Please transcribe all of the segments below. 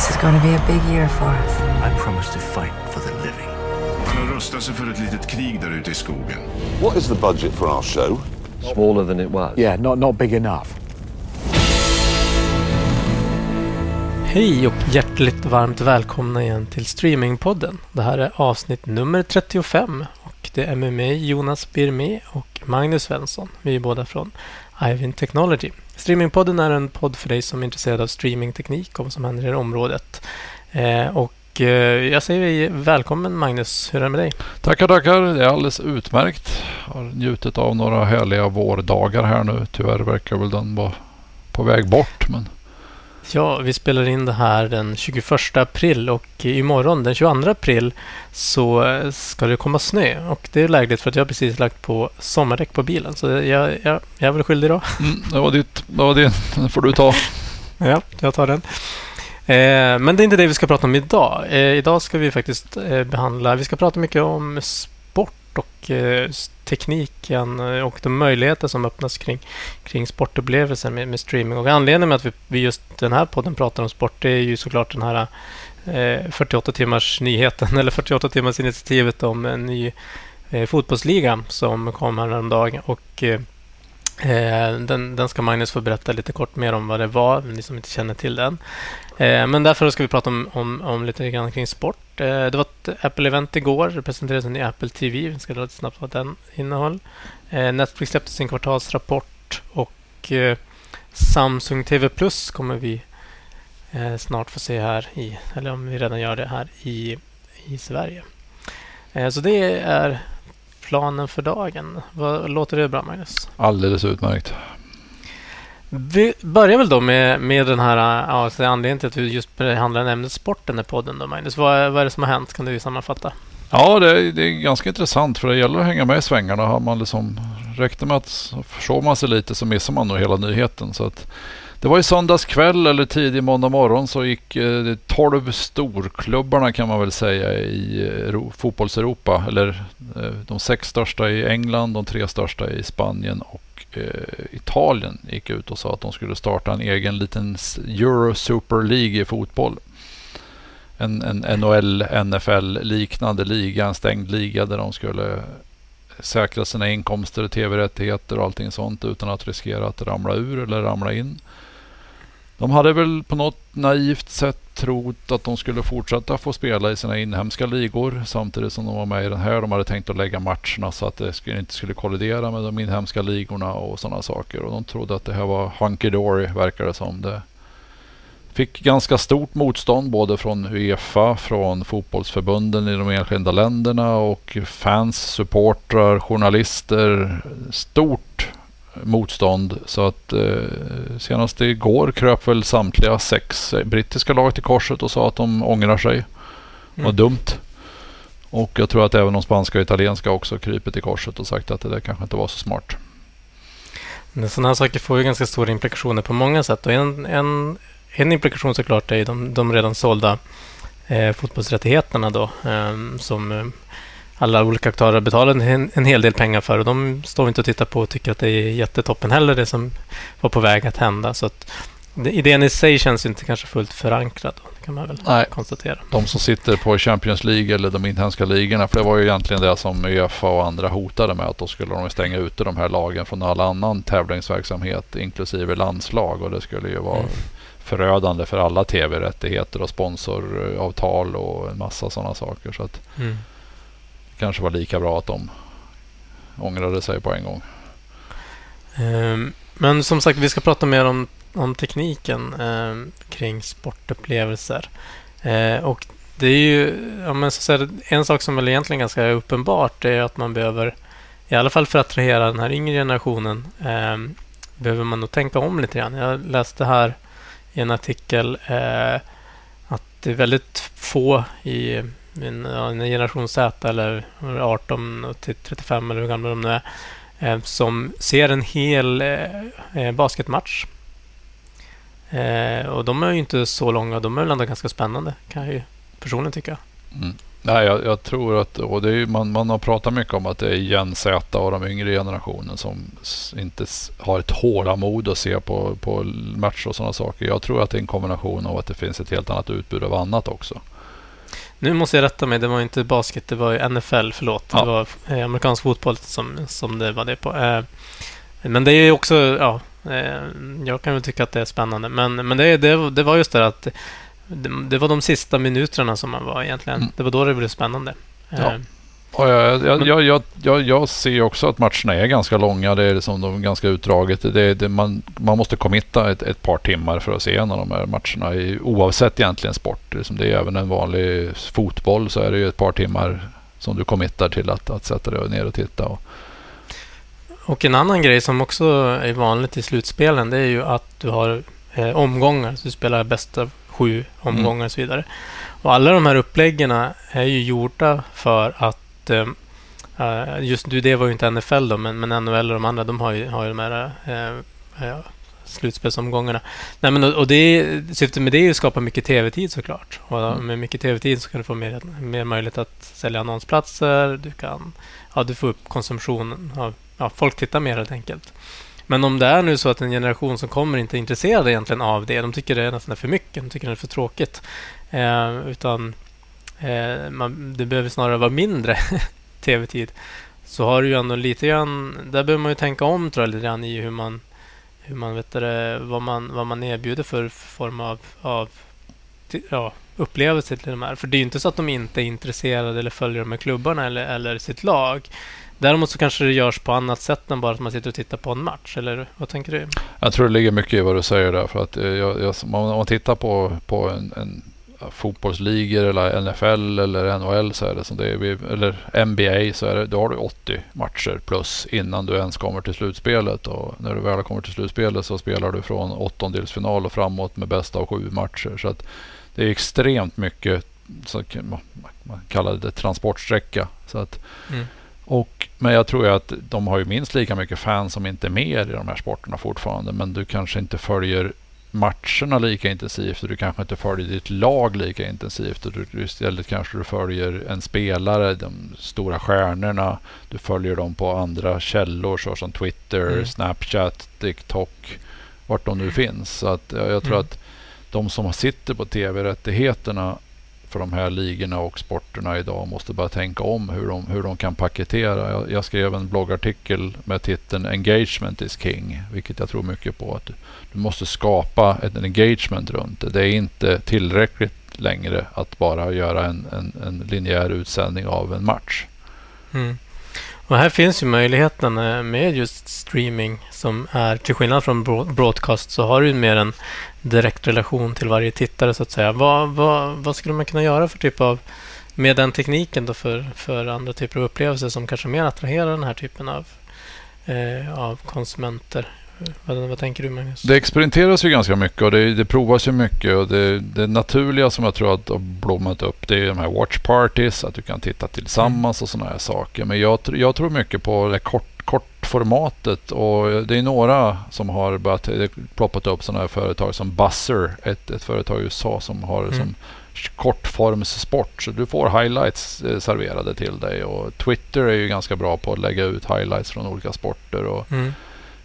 This is going to be a big year for us. I promise to fight for the living. Han har rustat sig för ett litet krig där ute i skogen. What is the budget for our show? Smaller than it was. Yeah, not, not big enough. Hej och hjärtligt varmt välkomna igen till Streamingpodden. Det här är avsnitt nummer 35 och det är med mig Jonas Birme och Magnus Svensson. Vi är båda från Ivin Technology. Streamingpodden är en podd för dig som är intresserad av streamingteknik och vad som händer i området. Eh, och eh, jag säger välkommen Magnus, hur är det med dig? Tackar, tackar. Det är alldeles utmärkt. Har njutit av några härliga vårdagar här nu. Tyvärr verkar väl den vara på väg bort. Men Ja, vi spelar in det här den 21 april och imorgon den 22 april så ska det komma snö. Och det är lägligt för att jag precis lagt på sommardäck på bilen. Så jag, jag, jag är väl skyldig då. mm, det var ditt. Det var din. Den får du ta. Ja, jag tar den. Eh, men det är inte det vi ska prata om idag. Eh, idag ska vi faktiskt eh, behandla... Vi ska prata mycket om sport och eh, tekniken eh, och de möjligheter som öppnas kring, kring sportupplevelser med, med streaming. Och anledningen med att vi, vi just den här podden pratar om sport det är ju såklart den här eh, 48 timmars nyheten eller 48 timmars initiativet om en ny eh, fotbollsliga som kom häromdagen. Och eh, eh, den, den, ska Magnus få berätta lite kort mer om vad det var, ni som inte känner till den. Eh, men därför ska vi prata om, om, om lite grann kring sport. Eh, det var ett Apple-event igår. Det presenterades en ny Apple TV. Vi ska dra lite snabbt vad den innehåll. Eh, Netflix släppte sin kvartalsrapport och Samsung TV Plus kommer vi snart få se här i, eller om vi redan gör det här i, i Sverige. Så det är planen för dagen. Vad låter det bra, Magnus? Alldeles utmärkt. Vi börjar väl då med, med den här ja, anledningen till att vi just behandlar ämnet sporten i podden. Då, Magnus. Vad, vad är det som har hänt? Kan du sammanfatta? Ja, det, det, är ganska intressant för det gäller att hänga med i svängarna. Har man liksom räknar med att försov man sig lite så missar man nog hela nyheten. Så att, det var i söndags kväll eller tidig måndag morgon så gick eh, 12 storklubbarna kan man väl säga i eh, fotbollseuropa. Eller eh, de sex största i England, de tre största i Spanien och eh, Italien gick ut och sa att de skulle starta en egen liten Euro Super League i fotboll. En, en NHL, NFL liknande liga, en stängd liga där de skulle säkra sina inkomster, tv-rättigheter och allting sånt utan att riskera att ramla ur eller ramla in. De hade väl på något naivt sätt trott att de skulle fortsätta få spela i sina inhemska ligor samtidigt som de var med i den här. De hade tänkt att lägga matcherna så att det inte skulle kollidera med de inhemska ligorna och sådana saker. Och de trodde att det här var hunky dory verkar det som. Det fick ganska stort motstånd både från Uefa, från fotbollsförbunden i de enskilda länderna och fans, supportrar, journalister. Stort motstånd. Så att eh, senast igår kröp väl samtliga sex brittiska lag till korset och sa att de ångrar sig. Mm. Vad dumt. Och jag tror att även de spanska och italienska också krypit till korset och sagt att det där kanske inte var så smart. Sådana här saker får ju ganska stora implikationer på många sätt. Och en, en, en implikation såklart är de, de redan sålda eh, fotbollsrättigheterna då, eh, som eh, alla olika aktörer betalar en, en hel del pengar för. Och de står inte och tittar på och tycker att det är jättetoppen heller, det som var på väg att hända. Så att idén i sig känns inte kanske fullt förankrad. Det kan man väl Nej, konstatera. De som sitter på Champions League eller de inhemska ligorna. För det var ju egentligen det som Uefa och andra hotade med. Att då skulle de stänga ute de här lagen från all annan tävlingsverksamhet. Inklusive landslag. Och det skulle ju vara mm. förödande för alla tv-rättigheter och sponsoravtal och en massa sådana saker. Så att mm kanske var lika bra att de ångrade sig på en gång. Ehm, men som sagt, vi ska prata mer om, om tekniken ehm, kring sportupplevelser. Eh, och det är ju, ja, men så säga, en sak som väl egentligen är ganska uppenbart är att man behöver, i alla fall för att attrahera den här yngre generationen, eh, behöver man nog tänka om lite grann. Jag läste här i en artikel eh, att det är väldigt få i en, en generation Z eller 18 till 35 eller hur gamla de nu är eh, som ser en hel eh, eh, basketmatch. och de är ju inte så långa. De är väl ändå ganska spännande kan jag ju personligen tycka. Mm. Nej, jag, jag, tror att och det är, man, man har pratat mycket om att det är Gen Z och de yngre generationen som inte har ett tålamod att se på, på match och sådana saker. Jag tror att det är en kombination av att det finns ett helt annat utbud av annat också. Nu måste jag rätta mig. Det var inte basket, det var NFL. Förlåt. Ja. Det var eh, amerikansk fotboll som, som det var det på. Eh, men det är också... Ja, eh, jag kan väl tycka att det är spännande. Men, men det, det, det var just det att det, det, var de sista minuterna som man var egentligen. Mm. Det var då det blev spännande. Ja. Jag, jag, jag, jag, ser också att matcherna är ganska långa. Det är liksom de ganska utdraget. Det, det, man, man måste committa ett, ett par timmar för att se en av de här matcherna. I, oavsett egentligen sport. Det är, det är även en vanlig fotboll så är det ju ett par timmar som du committar till att, att sätta dig ner och titta. Och, och en annan grej som också är vanligt i slutspelen det är ju att du har eh, omgångar. Så du spelar bäst av sju omgångar mm. och så vidare. Och alla de här uppläggen är ju gjorda för att uh, just nu, det var ju inte NFL då, men, men NHL och de andra, de har ju, har ju de här uh, uh, slutspelsomgångarna. Nej, men, och det, syftet med det är ju att skapa mycket tv-tid såklart. Och mm. med mycket tv-tid så kan du få mer, mer möjlighet att sälja annonsplatser. Du, kan, ja, du får upp konsumtion av... Ja, folk tittar mer helt enkelt. Men om det är nu så att en generation som kommer inte är intresserad egentligen av det. De tycker det är nästan för mycket. De tycker det är för tråkigt. Eh, utan eh, man, det behöver snarare vara mindre tv-tid. Så har du ju ändå lite grann... Där behöver man ju tänka om tror jag lite grann i hur man... Hur man vet det, vad, man, vad man erbjuder för form av, av ja, upplevelse till de här. För det är ju inte så att de inte är intresserade eller följer de här klubbarna eller, eller sitt lag. Däremot så kanske det görs på annat sätt än bara att man sitter och tittar på en match. Eller vad tänker du? Jag tror det ligger mycket i vad du säger där. För att eh, jag, jag, om man tittar på, på en, en fotbollsligor eller NFL eller NHL så är det som det är, eller NBA så är det, då har du 80 matcher plus innan du ens kommer till slutspelet och när du väl kommer till slutspelet så spelar du från åttondelsfinal och framåt med bästa av sju matcher. Så att det är extremt mycket, så man kallar det transportsträcka. Så att mm. Och, men jag tror att de har ju minst lika mycket fans som inte är med i de här sporterna fortfarande. Men du kanske inte följer matcherna lika intensivt och du kanske inte följer ditt lag lika intensivt. Och du, istället kanske du följer en spelare, de stora stjärnorna. Du följer dem på andra källor såsom Twitter, mm. Snapchat, TikTok, vart de nu finns. Så att jag, jag tror mm. att de som sitter på tv-rättigheterna för de här ligorna och sporterna idag måste börja tänka om hur de, hur de kan paketera. Jag, jag, skrev en bloggartikel med titeln Engagement is King, vilket jag tror mycket på. att Du, du måste skapa ett engagement runt det. Det är inte tillräckligt längre att bara göra en, en, en linjär utsändning av en match. Mm. Och här finns ju möjligheten eh, med just streaming som är, till skillnad från broadcast, så har du mer en direkt relation till varje tittare så att säga. Vad, vad, vad skulle man kunna göra för typ av, med den tekniken då för, för andra typer av upplevelser som kanske mer attraherar den här typen av, eh, av konsumenter? Vad, vad, tänker du Magnus? Det experimenteras ju ganska mycket och det, det provas ju mycket. och det, det, naturliga som jag tror att har blommat upp det är de här watch parties. Att du kan titta tillsammans mm. och sådana här saker. Men jag, jag tror mycket på det kort, kortformatet och det är några som har börjat ploppat upp sådana här företag som Buzzer. Ett, ett företag i USA som har mm. som kortformssport. Så du får highlights eh, serverade till dig och Twitter är ju ganska bra på att lägga ut highlights från olika sporter. Och mm.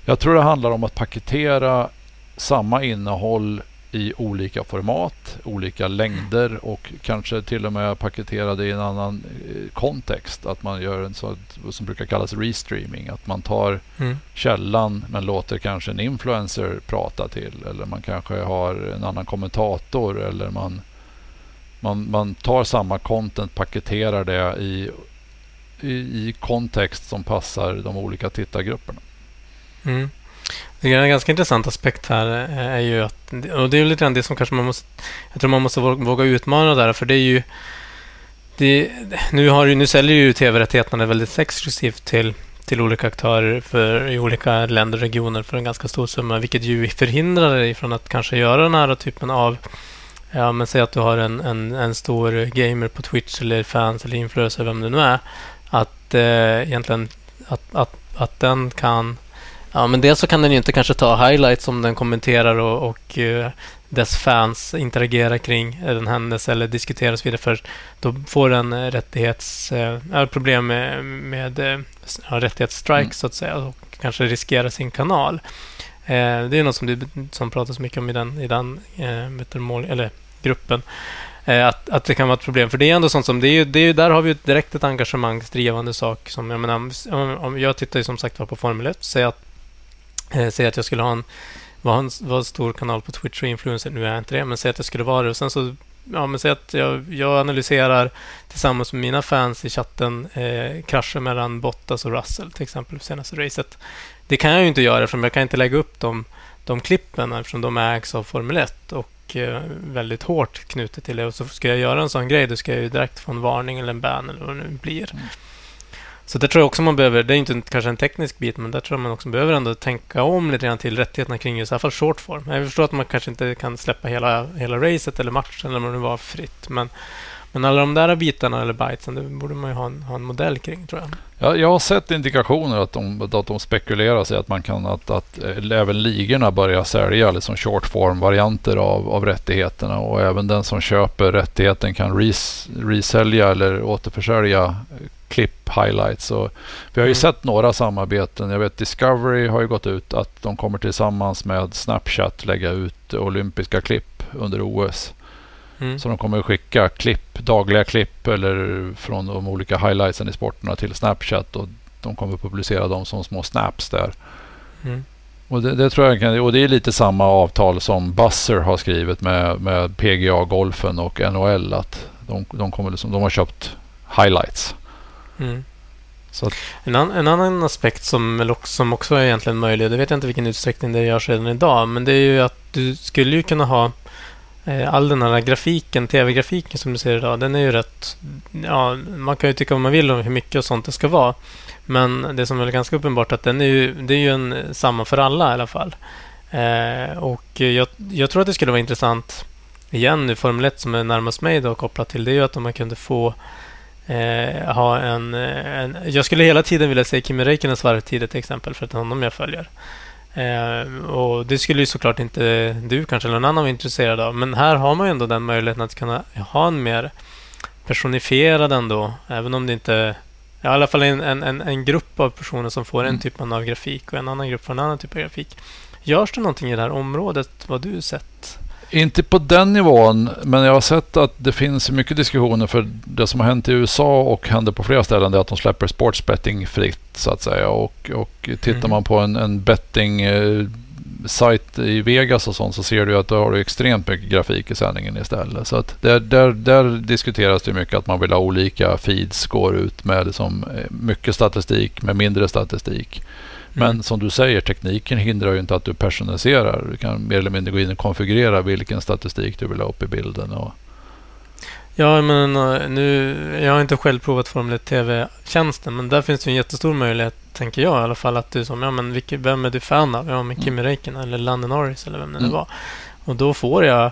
Jag tror det handlar om att paketera samma innehåll i olika format, olika längder och kanske till och med paketera det i en annan eh, kontext. Att man gör en sån som brukar kallas restreaming. Att man tar mm. källan men låter kanske en influencer prata till. Eller man kanske har en annan kommentator. Eller man, man, man tar samma content, paketerar det i, i, i kontext som passar de olika tittargrupperna. Mm. Det är en ganska intressant aspekt här eh, är ju att, och det är lite grann det som kanske man måste, jag tror man måste våga utmana där, för det är ju, det, nu, har, nu säljer ju tv-rättigheterna väldigt exklusivt till, till olika aktörer för, i olika länder och regioner för en ganska stor summa, vilket ju förhindrar dig från att kanske göra den här typen av Ja, men säg att du har en, en, en stor gamer på Twitch eller fans eller influencer, vem det nu är. Att eh, egentligen att, att, att den kan Ja, men dels så kan den ju inte kanske ta highlights som den kommenterar och, och uh, dess fans interagerar kring en händelse eller diskuterar och så vidare. För då får den rättighets, äh, problem med, med äh, rättighetsstrike mm. så att säga och kanske riskerar sin kanal. Eh, det är något som, det, som pratas mycket om i den, i den eh, mål, eller gruppen. Eh, att, att det kan vara ett problem. För det är ändå sånt som, det är, det är, där har vi ett direkt ett engagemangsdrivande sak. Som, jag, menar, om, om jag tittar ju som sagt var på Formel 1. Säg att, eh, säg att jag skulle ha en, vara en, var en stor kanal på Twitch och influencer. Nu är jag inte det, men säg att jag skulle vara det. Och sen så ja, men säg att jag, jag analyserar tillsammans med mina fans i chatten eh, krascher mellan Bottas och Russell till exempel för senaste racet. Det kan jag ju inte göra eftersom jag kan inte lägga upp de, de klippen eftersom de ägs av Formel 1 och eh, väldigt hårt knutet till det. Och så ska jag göra en sån grej, då ska jag ju direkt få en varning eller en ban eller vad det nu blir. Mm. Så det tror jag också man behöver, det är inte kanske en teknisk bit, men där tror jag man också behöver ändå tänka om lite grann till rättigheterna kring just i alla fall short form. Jag förstår att man kanske inte kan släppa hela, hela racet eller matchen eller vad det var fritt, men men alla de där bitarna eller bitesen, det borde man ju ha en, ha en modell kring tror jag. Ja, jag har sett indikationer att de, att de spekulerar sig att man kan att, att eh, även ligorna börjar sälja liksom short form varianter av, av rättigheterna och även den som köper rättigheten kan res, resälja eller återförsälja klipp highlights. Och vi har ju mm. sett några samarbeten. Jag vet Discovery har ju gått ut att de kommer tillsammans med Snapchat lägga ut olympiska klipp under OS. Mm. Så de kommer att skicka klipp, dagliga klipp eller från de olika highlightsen i sporterna till Snapchat och de kommer att publicera dem som små snaps där. Mm. Och det, det, tror jag kan, och det är lite samma avtal som Buzzer har skrivit med, med PGA Golfen och NHL att de, de, kommer liksom, de har köpt highlights. Mm. Att... En, an, en, annan aspekt som, som också är egentligen möjlig, det vet jag inte vilken utsträckning det görs redan idag, men det är ju att du skulle ju kunna ha Eh, all den här grafiken, tv-grafiken som du ser idag, den är ju rätt... Ja, man kan ju tycka vad man vill om hur mycket och sånt det ska vara. Men det som är ganska uppenbart att den är ju, det är ju en samma för alla i alla fall. Eh, och jag, jag, tror att det skulle vara intressant, igen nu Formel 1 som är närmast mig då kopplat till, det är ju att om man kunde få eh, ha en, en, Jag skulle hela tiden vilja se Kimi Räikkönens varvtider till exempel, för att det är honom jag följer. Eh, och Det skulle ju såklart inte du kanske eller någon annan vara intresserad av. Men här har man ju ändå den möjligheten att kunna ha en mer personifierad ändå. Även om det inte... Ja, I alla fall en, en, en grupp av personer som får en mm. typ av grafik och en annan grupp får en annan typ av grafik. Görs det någonting i det här området, vad du sett? Inte på den nivån, men jag har sett att det finns mycket diskussioner för det som har hänt i USA och händer på flera ställen är att de släpper sportsbetting fritt så att säga. Och, och tittar mm. man på en, en betting eh, sajt i Vegas och sånt så ser du att då har du extremt mycket grafik i sändningen istället. Så att där, där, där diskuteras det mycket att man vill ha olika feeds går ut med liksom eh, mycket statistik med mindre statistik. Men som du säger, tekniken hindrar ju inte att du personaliserar. Du kan mer eller mindre gå in och konfigurera vilken statistik du vill ha upp i bilden. Och... Ja, men nu, jag har inte själv provat Formel 1 TV-tjänsten, men där finns det en jättestor möjlighet, tänker jag i alla fall, att du som, ja men vilka, vem är du fan av? Ja, men Kimi mm. Räikkönen eller Lando Norris eller vem det mm. var. Och då får jag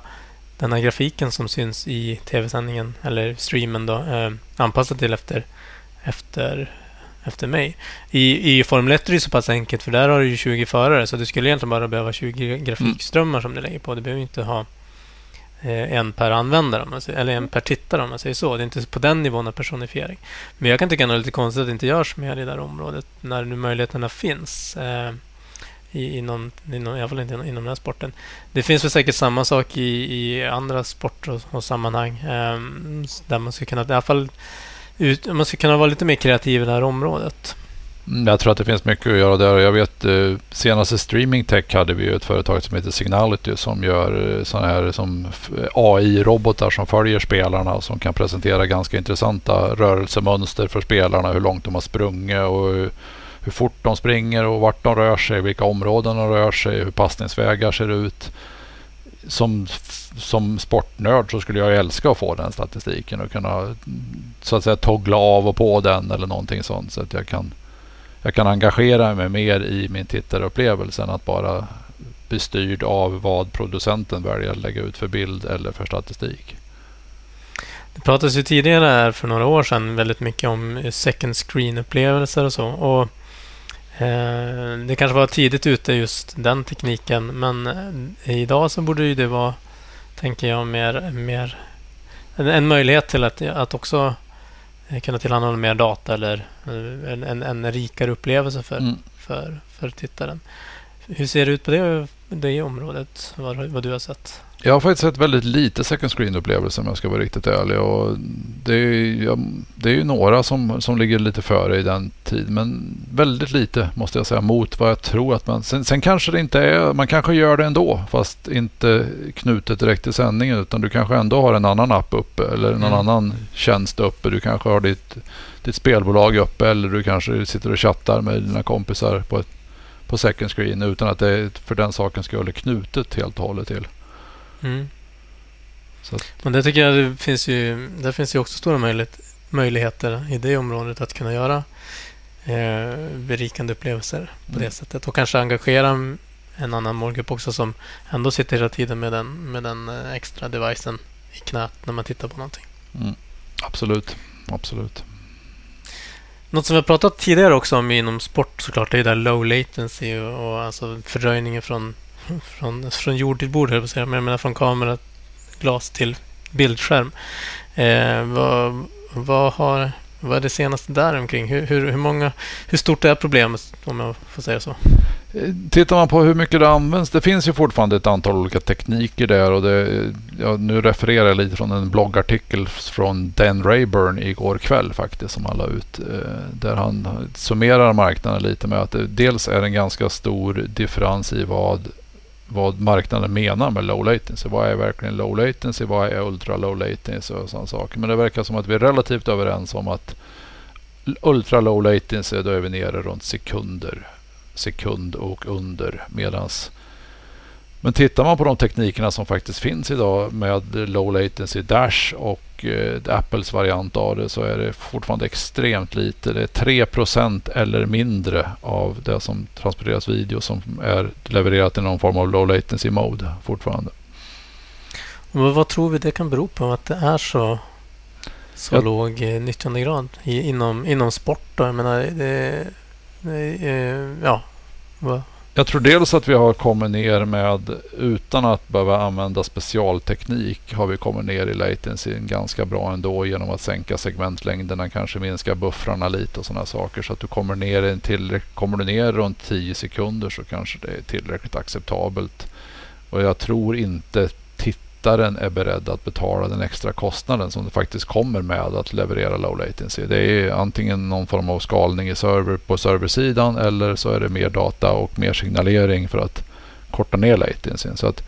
den här grafiken som syns i tv-sändningen, eller streamen då, eh, anpassad till efter, efter efter mig. I, I Formel 1 är det så pass enkelt för där har du ju 20 förare så du skulle egentligen bara behöva 20 grafikströmmar mm. som du lägger på. Du behöver inte ha eh, en per användare, man säger, eller en per tittare om man säger så. Det är inte på den nivån av personifiering. Men jag kan tycka att det är lite konstigt att det inte görs mer i det där området när nu möjligheterna finns. Eh, i, inom, inom, I alla fall inte inom, inom den här sporten. Det finns väl säkert samma sak i, i andra sporter och, och sammanhang eh, där man skulle kunna i alla fall ut, man ska kunna vara lite mer kreativ i det här området. Mm, jag tror att det finns mycket att göra där. Jag vet eh, senaste Streaming Tech hade vi ett företag som heter Signality som gör eh, sådana här som eh, AI-robotar som följer spelarna och som kan presentera ganska intressanta rörelsemönster för spelarna. Hur långt de har sprungit och hur fort de springer och vart de rör sig, vilka områden de rör sig, hur passningsvägar ser ut. Som som sportnörd så skulle jag älska att få den statistiken och kunna så att säga toggla av och på den eller någonting sånt så att jag kan jag kan engagera mig mer i min tittarupplevelse än att bara bli styrd av vad producenten väljer att lägga ut för bild eller för statistik. Det pratades ju tidigare här för några år sedan väldigt mycket om second screen-upplevelser och så. Och det kanske var tidigt ute just den tekniken men eh, idag så borde det vara tänker jag mer, mer en, möjlighet till att, att också eh, kunna tillhandahålla mer data eller eh, en, en, en rikare upplevelse för, Mm. för, för tittaren. Hur ser det ut på det, det området, vad, vad du har sett? Jag har faktiskt sett väldigt lite second screen-upplevelser om jag ska vara riktigt ärlig. Och det, är, ja, det är ju några som, som ligger lite före i den tid men väldigt lite måste jag säga mot vad jag tror att man... Sen, sen kanske det inte är... Man kanske gör det ändå fast inte knutet direkt till sändningen utan du kanske ändå har en annan app uppe eller någon Mm. annan tjänst uppe. Du kanske har ditt, ditt spelbolag uppe eller du kanske sitter och chattar med dina kompisar på, ett, på second screen utan att det är för den saken skulle knutet helt och hållet till. Mm. Att, Men det tycker jag det finns ju, där finns ju också stora möjlighet, möjligheter i det området att kunna göra eh, berikande upplevelser på det Mm. sättet och kanske engagera en annan målgrupp också som ändå sitter hela tiden med den, med den eh, extra devicen i knät när man tittar på någonting. mm, absolut, absolut. Något som vi har pratat tidigare också om inom sport såklart det är ju där low latency och, och alltså fördröjningen från, från, från jord till bord, höll jag på att säga, men jag menar från kamera, glas till bildskärm. Eh, vad, vad, har, vad är det senaste där omkring? Hur, hur, hur, många, hur stort är problemet, om jag får säga så? Eh, tittar man på hur mycket det används. Det finns ju fortfarande ett antal olika tekniker där. Och det, ja, nu refererar jag lite från en bloggartikel från Dan Rayburn igår kväll faktiskt. Som han la ut. Eh, där han summerar marknaden lite med att det dels är en ganska stor differens i vad, vad marknaden menar med low latency. Vad är verkligen low latency? Vad är ultra low latency och sådana saker. Men det verkar som att vi är relativt överens om att ultra low latency då är vi nere runt sekunder sekund och under. Medans men tittar man på de teknikerna som faktiskt finns idag med low latency Dash och eh, Apples variant av det så är det fortfarande extremt lite. Det är 3% eller mindre av det som transporteras video som är levererat i någon form av low latency mode fortfarande. Och vad, tror vi det kan bero på att det är så, så Jag- låg eh, nyttjandegrad i, inom, inom sport? Då? Jag menar, det, det, eh, ja, vad, jag tror dels att vi har kommit ner med, utan att behöva använda specialteknik, har vi kommit ner i latency ganska bra ändå genom att sänka segmentlängderna, kanske minska buffrarna lite och sådana saker. Så att du kommer ner, en kommer du ner runt 10 sekunder så kanske det är tillräckligt acceptabelt. Och jag tror inte tittaren är beredd att betala den extra kostnaden som det faktiskt kommer med att leverera low latency. Det är antingen någon form av skalning i server på serversidan eller så är det mer data och mer signalering för att korta ner latency. Så att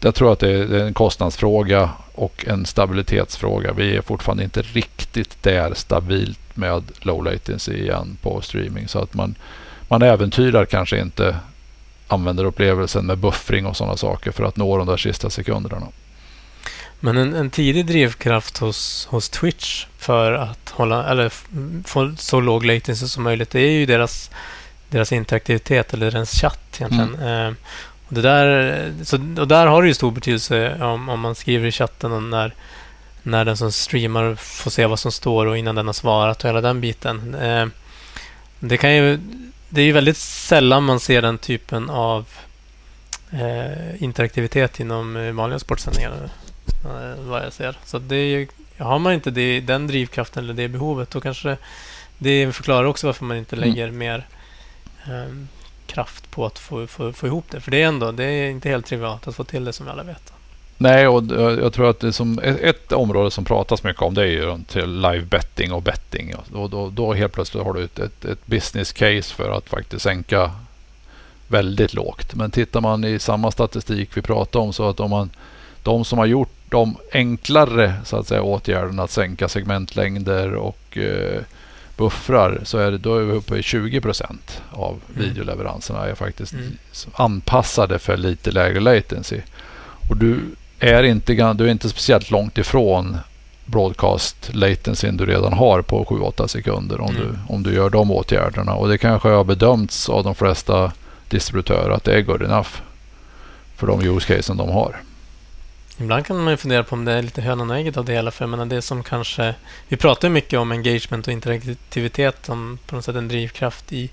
jag tror att det är det är en kostnadsfråga och en stabilitetsfråga. Vi är fortfarande inte riktigt där stabilt med low latency igen på streaming. Så att man, man äventyrar kanske inte användarupplevelsen med buffring och sådana saker för att nå de där sista sekunderna. Men en, en tidig drivkraft hos, hos Twitch för att hålla, eller få så låg latency som möjligt, det är ju deras, deras interaktivitet eller deras chatt egentligen. Eh, och, det där, så, och där har det ju stor betydelse om, om man skriver i chatten och när, när den som streamar får se vad som står och innan den har svarat och hela den biten. Eh, det kan ju det är ju väldigt sällan man ser den typen av eh, interaktivitet inom eh, vanliga sportsändningar. Eh, vad jag ser. Så det är har man inte det, den drivkraften eller det behovet då kanske det, det förklarar också varför man inte Mm. lägger mer eh, kraft på att få, få, få ihop det. För det är ändå det är inte helt trivialt att få till det som vi alla vet. Nej, och jag tror att det som ett, område som pratas mycket om det är ju till live betting och betting. Och då, då helt plötsligt har du ett, ett, ett business case för att faktiskt sänka väldigt lågt. Men tittar man i samma statistik vi pratar om så att om man de som har gjort de enklare så att säga, åtgärderna att sänka segmentlängder och eh, buffrar så är det, då är vi uppe i 20 procent av Mm. videoleveranserna är faktiskt Mm. anpassade för lite lägre latency. Och du är inte, du är inte speciellt långt ifrån broadcast latency du redan har på 7-8 sekunder om, Mm. du, om du gör de åtgärderna. Och det kanske har bedömts av de flesta distributörer att det är good enough för de use casen de har. Ibland kan man ju fundera på om det är lite hönan och ägget av det hela. För jag menar det som kanske... Vi pratar ju mycket om engagement och interaktivitet som på något sätt en drivkraft i,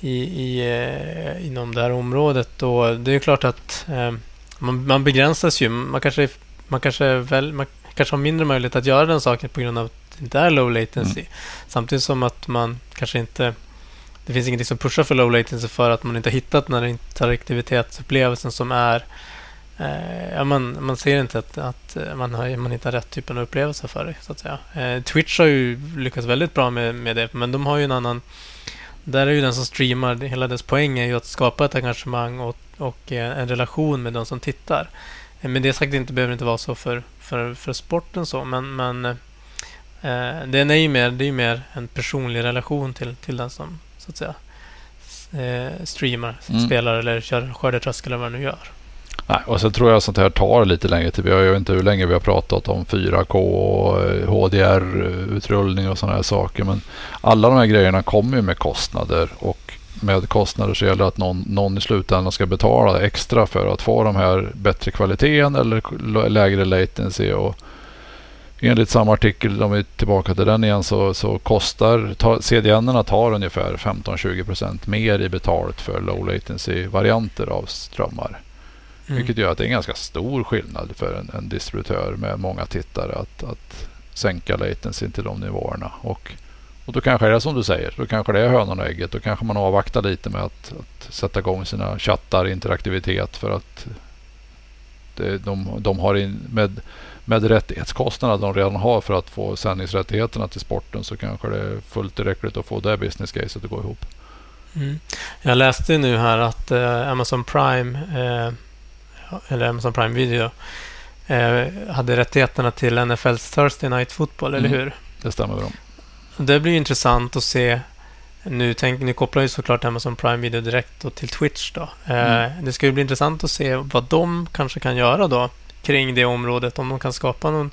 i, i, eh, inom det här området. Och det är ju klart att eh, man, man begränsas ju. Man kanske, man, kanske väl, man kanske har mindre möjlighet att göra den saken på grund av att det inte är low latency. Mm. Samtidigt som att man kanske inte... Det finns ingenting som pushar för low latency för att man inte har hittat den här interaktivitetsupplevelsen som är Eh, man, man ser inte att, att man, har, man hittar rätt typ av upplevelse för det. Så att säga. Eh, Twitch har ju lyckats väldigt bra med, med det, men de har ju en annan... Där är ju den som streamar, hela dess poäng är ju att skapa ett engagemang och, och eh, en relation med de som tittar. Eh, med det sagt inte behöver det inte vara så för, för, för sporten så, men, men eh, den är ju mer, det är mer en personlig relation till, till den som så att säga eh, streamar, mm. spelar eller kör skördetröskel eller vad man nu gör. Nej, och sen tror jag sånt här tar lite längre tid. Jag vet inte hur länge vi har pratat om 4K och HDR-utrullning och sådana här saker. Men alla de här grejerna kommer ju med kostnader och med kostnader så gäller det att någon, någon i slutändan ska betala extra för att få de här bättre kvaliteten eller lägre latency. Och enligt samma artikel, om vi är tillbaka till den igen, så, så kostar CDN-erna tar ungefär 15-20% mer i betalt för low latency-varianter av strömmar. Mm. Vilket gör att det är en ganska stor skillnad för en, en distributör med många tittare att, att sänka latency till de nivåerna. Och, och då kanske det är som du säger, då kanske det är hönan och ägget. Då kanske man avvaktar lite med att, att sätta igång sina chattar, interaktivitet för att det, de, de har in, med, med rättighetskostnaderna de redan har för att få sändningsrättigheterna till sporten så kanske det är fullt tillräckligt att få det business caset att gå ihop. Mm. Jag läste nu här att eh, Amazon Prime eh, eller Amazon Prime Video, eh, hade rättigheterna till NFLs Thursday Night Football, mm. eller hur? Det stämmer bra. Det blir intressant att se. Nu, tänk, nu kopplar ju såklart Amazon Prime Video direkt till Twitch. Då. Eh, mm. Det ska ju bli intressant att se vad de kanske kan göra då kring det området. Om de kan skapa någon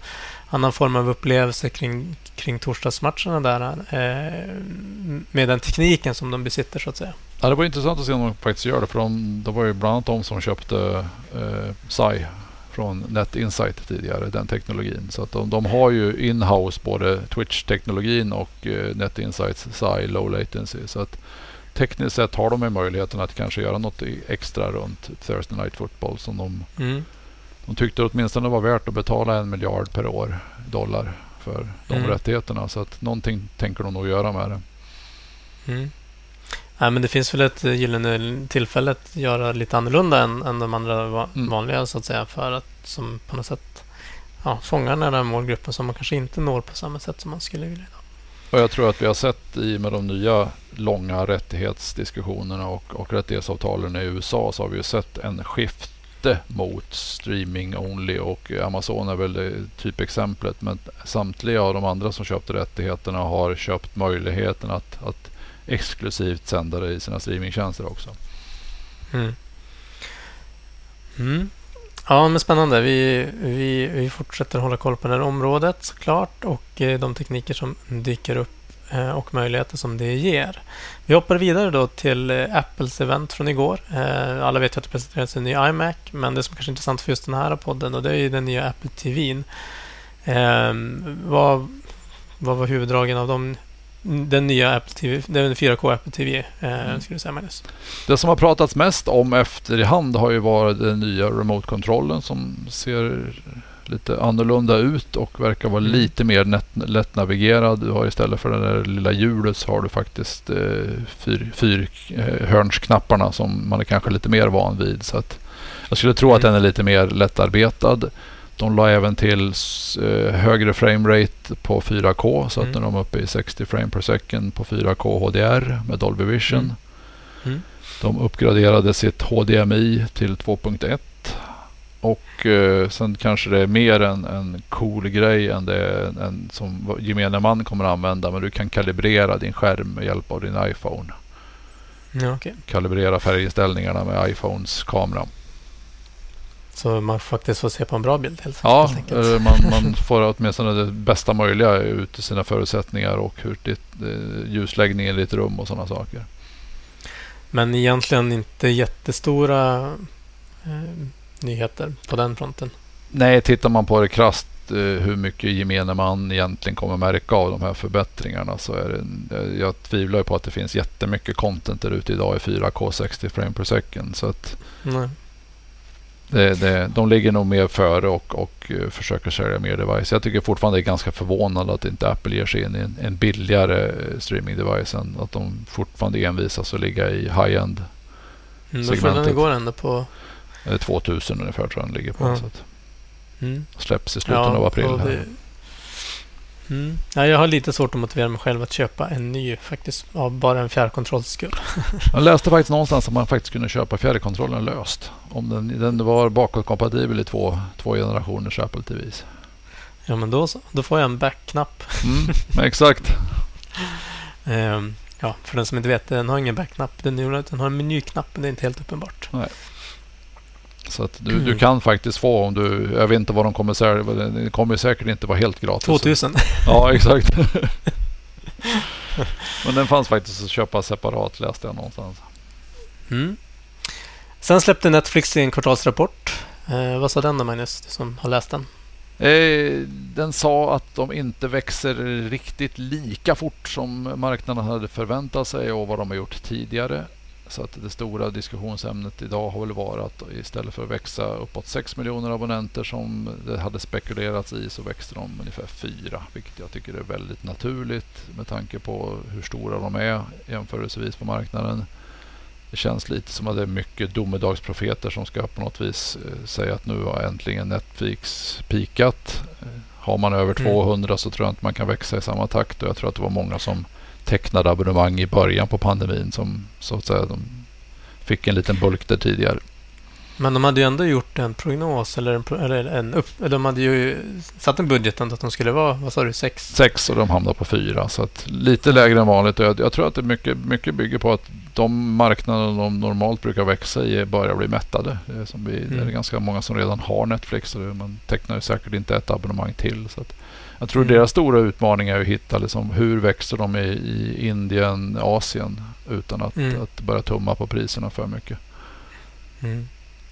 annan form av upplevelse kring, kring torsdagsmatcherna där eh, med den tekniken som de besitter så att säga. Ja, det var intressant att se om de faktiskt gör det. För de, det var ju bland annat de som köpte eh, SAI från Net Insight tidigare, den teknologin. Så att de, de har ju inhouse både Twitch-teknologin och eh, Net Insights SAI Low Latency. Så att tekniskt sett har de möjligheten att kanske göra något extra runt Thursday Night Football som de, mm. de tyckte åtminstone var värt att betala en miljard per år dollar för de mm. rättigheterna. Så att någonting tänker de nog göra med det. Mm. Nej, men det finns väl ett gyllene tillfälle att göra lite annorlunda än, än de andra va mm. vanliga så att säga. För att som på något sätt ja, fånga den här målgruppen som man kanske inte når på samma sätt som man skulle vilja. Och jag tror att vi har sett i med de nya långa rättighetsdiskussionerna och, och rättighetsavtalen i USA så har vi ju sett en skifte mot streaming only och Amazon är väl typexemplet. Men samtliga av de andra som köpte rättigheterna har köpt möjligheten att, att exklusivt sändare i sina streamingtjänster också. Mm. Mm. Ja, men spännande. Vi, vi, vi fortsätter hålla koll på det här området såklart och eh, de tekniker som dyker upp eh, och möjligheter som det ger. Vi hoppar vidare då till eh, Apples event från igår. Alla vet ju att det presenterades en ny iMac, men det som kanske är intressant för just den här podden och det är ju den nya Apple TVn. Ehm, vad, vad var huvuddragen av de den nya Apple TV, den 4K Apple TV, eh, mm. skulle säga Magnus. Det som har pratats mest om efterhand har ju varit den nya remote-kontrollen som ser lite annorlunda ut och verkar vara mm. lite mer lättnavigerad. Du har istället för det där lilla hjulet så har du faktiskt eh, fyr, fyr eh, hörnsknapparna som man är kanske lite mer van vid. Så att jag skulle tro mm. att den är lite mer lättarbetad. De la även till eh, högre framerate på 4K så att mm. de är uppe i 60 frame per second på 4K HDR med Dolby Vision. Mm. Mm. De uppgraderade sitt HDMI till 2.1 och eh, sen kanske det är mer en, en cool grej än det en, som gemene man kommer att använda. Men du kan kalibrera din skärm med hjälp av din iPhone. Ja, okay. Kalibrera färginställningarna med iPhones kamera. Så man faktiskt får se på en bra bild helt, Ja, helt eh, man, man får åtminstone det bästa möjliga ut i sina förutsättningar och hur ditt, eh, ljusläggningen i ditt rum och sådana saker. Men egentligen inte jättestora eh, nyheter på den fronten. Nej, tittar man på det krasst eh, hur mycket gemene man egentligen kommer märka av de här förbättringarna så är det, eh, jag tvivlar på att det finns jättemycket content där ute idag i 4K 60 frame per second. Så att Nej. Det, det, de ligger nog mer före och, och uh, försöker sälja mer device. Jag tycker fortfarande det är ganska förvånande att inte Apple ger sig in i en, en billigare uh, streaming device än att de fortfarande envisas att ligga i high-end. Mm, då får den går ändå på... 2000 ungefär tror jag den ligger på. Ja. Så att Mm. släpps i slutet Ja, av april. det- Mm. Ja, jag har lite svårt att motivera mig själv att köpa en ny faktiskt. Av bara en fjärrkontrolls skull. Jag läste faktiskt någonstans att man faktiskt kunde köpa fjärrkontrollen löst. Om den, den var bakåtkompatibel i två, två generationers Apple TVs. Ja, men då så. Då får jag en back-knapp. Mm, exakt. Ehm, ja, för den som inte vet, den har ingen back-knapp. Den, den har en menyknapp, men det är inte helt uppenbart. Så att du, du kan faktiskt få om du... Jag vet inte vad de kommer sälja. Det kommer säkert inte vara helt gratis. 2000. Ja, exakt. Men den fanns faktiskt att köpa separat läste jag någonstans. Mm. Sen släppte Netflix sin kvartalsrapport. Eh, vad sa den då, Magnus? Du som har läst den. Eh, den sa att de inte växer riktigt lika fort som marknaden hade förväntat sig och vad de har gjort tidigare. Så att det stora diskussionsämnet idag har väl varit att istället för att växa uppåt 6 miljoner abonnenter som det hade spekulerats i så växte de ungefär 4. Vilket jag tycker är väldigt naturligt med tanke på hur stora de är jämförelsevis på marknaden. Det känns lite som att det är mycket domedagsprofeter som ska på något vis eh, säga att nu har äntligen Netflix pikat. Eh, Har man över Mm. 200 så tror jag inte man kan växa i samma takt och jag tror att det var många som tecknade abonnemang i början på pandemin som så att säga de fick en liten bulk där tidigare. Men de hade ju ändå gjort en prognos eller en, eller en upp... De hade ju satt en budget att de skulle vara, vad sa du, sex? Sex och de hamnar på fyra så att lite lägre än vanligt jag, jag tror att det mycket, mycket bygger på att de marknader de normalt brukar växa i börjar bli mättade. Det är, som vi, det är Mm. ganska många som redan har Netflix och man tecknar ju säkert inte ett abonnemang till. Så att jag tror Mm. deras stora utmaning är att hitta liksom, hur växer de i, i Indien, Asien utan att, Mm. att börja tumma på priserna för mycket. Mm.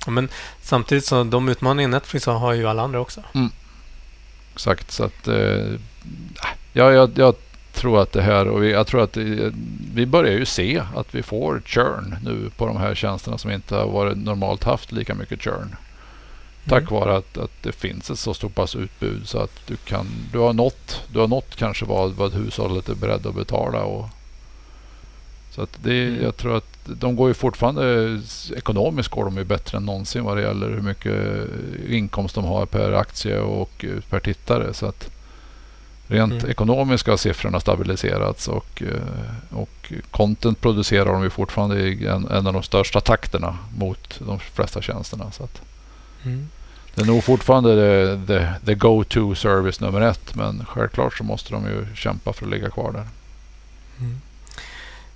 Men samtidigt så de utmaningar Netflix har, har ju alla andra också. Exakt, så att eh, ja, jag, jag tror att det här och vi, jag tror att det, vi börjar ju se att vi får churn nu på de här tjänsterna som inte har varit normalt haft lika mycket churn. Tack Mm. vare att, att det finns ett så stort pass utbud så att du kan, du har nått, du har nått kanske vad, vad hushållet är beredd att betala och så att det, Mm. jag tror att de går ju fortfarande, ekonomiskt går de ju bättre än någonsin vad det gäller hur mycket inkomst de har per aktie och eh, per tittare. Så att rent Mm. ekonomiskt har siffrorna stabiliserats och, eh, och content producerar de ju fortfarande i en, en av de största takterna mot de flesta tjänsterna. Så att Mm. det är nog fortfarande the, the, the go-to service nummer ett men självklart så måste de ju kämpa för att ligga kvar där. Mm.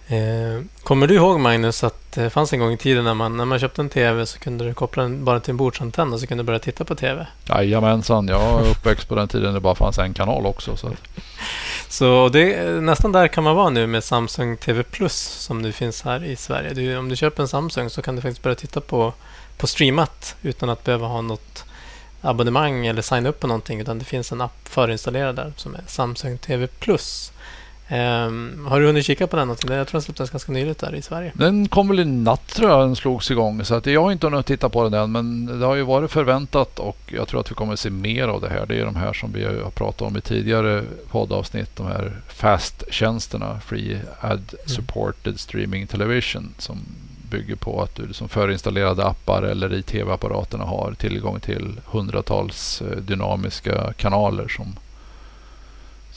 Eh, kommer du ihåg Magnus att det fanns en gång i tiden när man, när man köpte en TV så kunde du koppla den bara till en bordsantenn och så kunde du börja titta på TV. Jajamensan, jag är uppväxt på den tiden det bara fanns en kanal också. Så Så det, nästan där kan man vara nu med Samsung TV Plus som nu finns här i Sverige. Du, om du köper en Samsung så kan du faktiskt börja titta på, på streamat utan att behöva ha något abonnemang eller signa upp på någonting. Utan det finns en app förinstallerad där som är Samsung TV Plus. Um, har du hunnit kika på den någonting? Jag tror den släpptes ganska nyligt där i Sverige. Den kom väl i natt tror jag den slogs igång. Så att jag har inte hunnit titta på den än. Men det har ju varit förväntat och jag tror att vi kommer att se mer av det här. Det är de här som vi har pratat om i tidigare poddavsnitt. De här FAST-tjänsterna. Free Ad Supported Streaming Television. Som bygger på att du liksom förinstallerade appar eller i tv-apparaterna har tillgång till hundratals eh, dynamiska kanaler som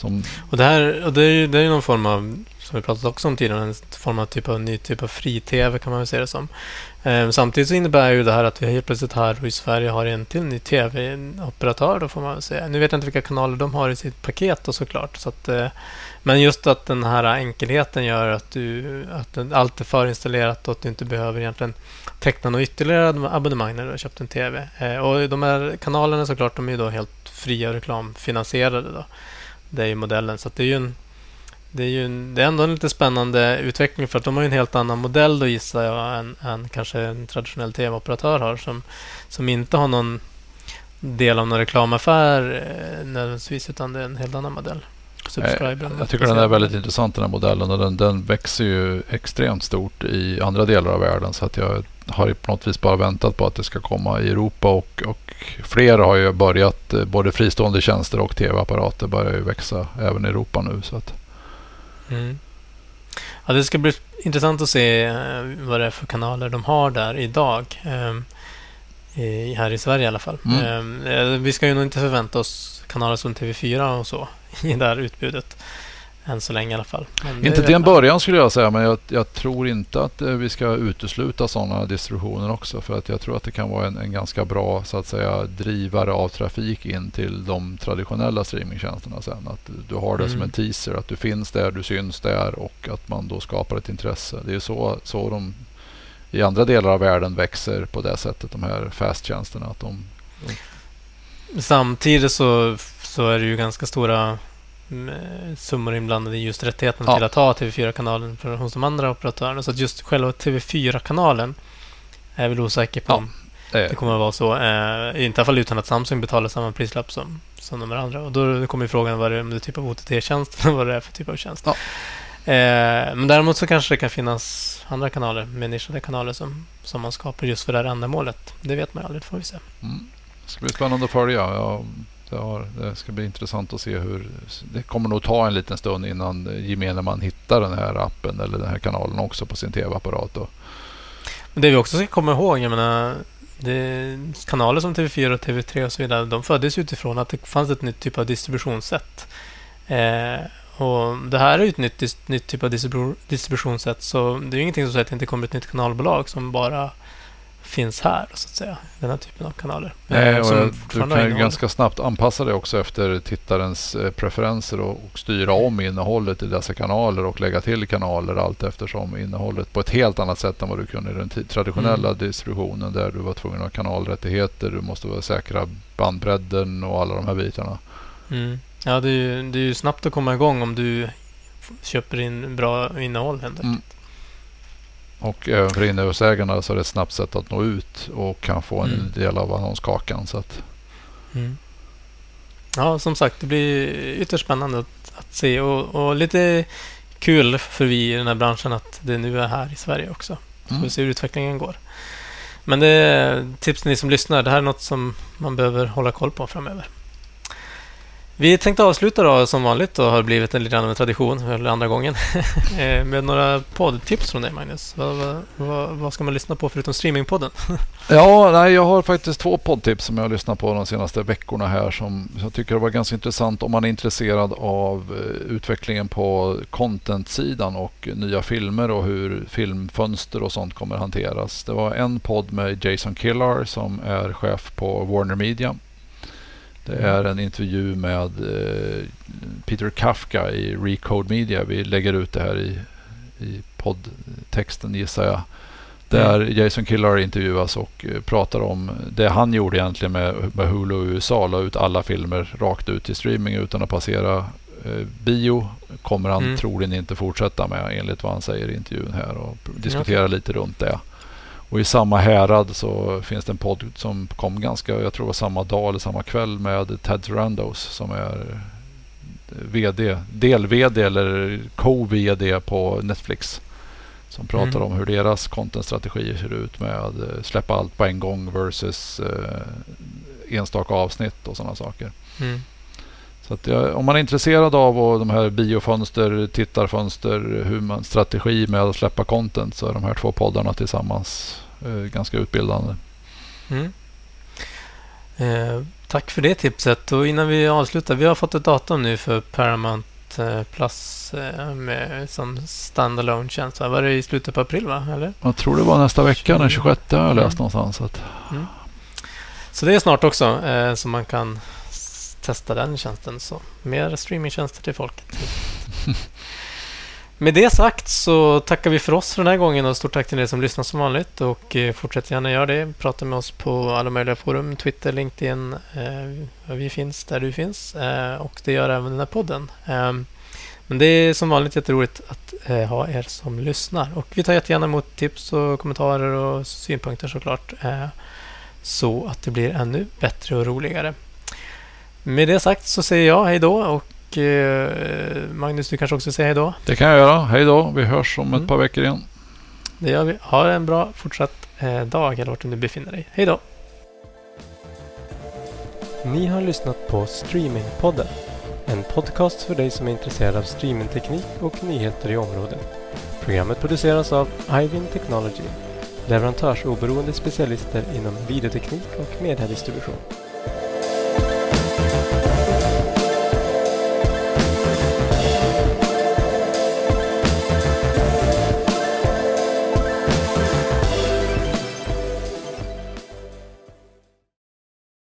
som Och det, här, och det är ju det är någon form av, som vi pratat också om tidigare, en form av, typ av ny typ av fri-tv kan man väl se det som. Eh, samtidigt så innebär ju det här att vi helt plötsligt här i Sverige har en till ny tv-operatör då får man väl säga. Nu vet jag inte vilka kanaler de har i sitt paket då såklart. Så att, eh, men just att den här enkelheten gör att, du, att den, allt är förinstallerat och att du inte behöver egentligen teckna något ytterligare abonnemang när du har köpt en tv. Eh, och de här kanalerna såklart, de är ju då helt fria och reklamfinansierade då. Det är ju modellen. Så att det är ju en det är ju en, det är ändå en lite spännande utveckling för att de har ju en helt annan modell då gissar jag än, än kanske en traditionell tv-operatör har som, som inte har någon del av någon reklamaffär eh, nödvändigtvis utan det är en helt annan modell. Subscriber. Eh, jag tycker den är väldigt intressant den här modellen och den, den växer ju extremt stort i andra delar av världen så att jag har på något vis bara väntat på att det ska komma i Europa och, och fler har ju börjat, eh, både fristående tjänster och tv-apparater börjar ju växa även i Europa nu. Så att. Mm. Ja, det ska bli intressant att se eh, vad det är för kanaler de har där idag. Um, i, här i Sverige i alla fall. Mm. Um, vi ska ju nog inte förvänta oss kanaler som TV4 och så i det här utbudet. Än så länge i alla fall. Men inte till en början skulle jag säga, men jag, jag, tror inte att eh, vi ska utesluta sådana distributioner också. För att jag tror att det kan vara en, en, ganska bra så att säga drivare av trafik in till de traditionella streamingtjänsterna sen. Att du har det mm. som en teaser, att du finns där, du syns där och att man då skapar ett intresse. Det är så, så de i andra delar av världen växer på det sättet, de här fast-tjänsterna. Att de, de... Samtidigt så, så är det ju ganska stora summor inblandade i just rättigheten ja. till att ha TV4-kanalen hos de andra operatörerna. Så att just själva TV4-kanalen är väl osäker på ja, om det, det kommer att vara så. Eh, inte i alla fall utan att Samsung betalar samma prislapp som, som de andra. Och då kommer frågan vad det är, om det är typ av OTT-tjänst eller vad det är för typ av tjänst. Ja. Eh, men däremot så kanske det kan finnas andra kanaler, med nischade kanaler som, som man skapar just för det här ändamålet. Det vet man aldrig, det får vi se. Mm. Det ska bli spännande att följa. Jag det, har, det, ska bli intressant att se hur... Det kommer nog ta en liten stund innan gemene man hittar den här appen eller den här kanalen också på sin tv-apparat. Men det vi också ska komma ihåg, jag menar, det, kanaler som TV4 och TV3 och så vidare, de föddes utifrån att det fanns ett nytt typ av distributionssätt. Eh, och Det här är ju ett nytt, nytt typ av distributionssätt, så det är ju ingenting som säger att det inte kommer ett nytt kanalbolag som bara finns här, så att säga. Den här typen av kanaler. Nej, och du kan ju ganska snabbt anpassa det också efter tittarens eh, preferenser och, och, styra om innehållet i dessa kanaler och lägga till kanaler allt eftersom innehållet på ett helt annat sätt än vad du kunde i den traditionella mm. distributionen där du var tvungen att ha kanalrättigheter, du måste vara säkra bandbredden och alla de här bitarna. Mm. Ja, det är, ju, det är ju snabbt att komma igång om du köper in bra innehåll helt enkelt. Mm. Och även för innehusägarna så är det ett snabbt sätt att nå ut och kan få en mm. del av annonskakan. Så att... Mm. Ja, som sagt, det blir ytterst spännande att, att se och, och, lite kul för vi i den här branschen att det nu är här i Sverige också. Så mm. vi ser hur utvecklingen går. Men det är tips till ni som lyssnar. Det här är något som man behöver hålla koll på framöver. Vi tänkte avsluta då som vanligt och har blivit en lite tradition, eller andra gången, eh, med några poddtips från dig Magnus. Vad, vad, vad, ska man lyssna på förutom streamingpodden? ja, nej, jag har faktiskt två poddtips som jag har lyssnat på de senaste veckorna här som jag tycker var ganska intressant om man är intresserad av eh, utvecklingen på content-sidan och nya filmer och hur filmfönster och sånt kommer hanteras. Det var en podd med Jason Killar som är chef på Warner Media det är en intervju med eh, Peter Kafka i Recode Media. Vi lägger ut det här i, i poddtexten gissar jag. Där mm. Jason Killar intervjuas och eh, pratar om det han gjorde egentligen med, med Hulu i USA. La ut alla filmer rakt ut till streaming utan att passera eh, bio. Kommer han mm. troligen inte fortsätta med enligt vad han säger i intervjun här och diskutera okay. lite runt det. Och i samma härad så finns det en podd som kom ganska, jag tror det var samma dag eller samma kväll med Ted Sarandos som är VD, del-VD eller co-VD på Netflix. Som pratar mm. om hur deras contentstrategier ser ut med att släppa allt på en gång versus eh, enstaka avsnitt och sådana saker. Mm. Så att, ja, om man är intresserad av de här biofönster, tittarfönster, hur man strategi med att släppa content så är de här två poddarna tillsammans eh, ganska utbildande. Mm. Eh, tack för det tipset. Och innan vi avslutar, vi har fått ett datum nu för Paramount eh, Plus eh, med, som standalone tjänst. Var det i slutet på april? Va? Eller? Jag tror det var nästa vecka, den 26 har jag läst mm. någonstans. Att... Mm. Så det är snart också, eh, så man kan testa den tjänsten. Så mer streamingtjänster till folket. Med det sagt så tackar vi för oss för den här gången och stort tack till er som lyssnar som vanligt. Och eh, fortsätt gärna göra det. Prata med oss på alla möjliga forum. Twitter, LinkedIn. Eh, vi finns där du finns. Eh, och det gör även den här podden. Ehm, men det är som vanligt jätteroligt att ha er som lyssnar. Och vi tar jättegärna emot tips och kommentarer och synpunkter såklart. Så att det blir ännu bättre och roligare. Med det sagt så säger jag hej då och eh, Magnus, du kanske också säger hej då? Det kan jag göra. Hej då. Vi hörs om mm. ett par veckor igen. Det gör vi. Ha en bra fortsatt eh, dag eller vart du nu befinner dig. Hej då! Ni har lyssnat på Streamingpodden. En podcast för dig som är intresserad av streamingteknik och nyheter i området. Programmet produceras av Ivin Technology, leverantörsoberoende specialister inom videoteknik och mediedistribution.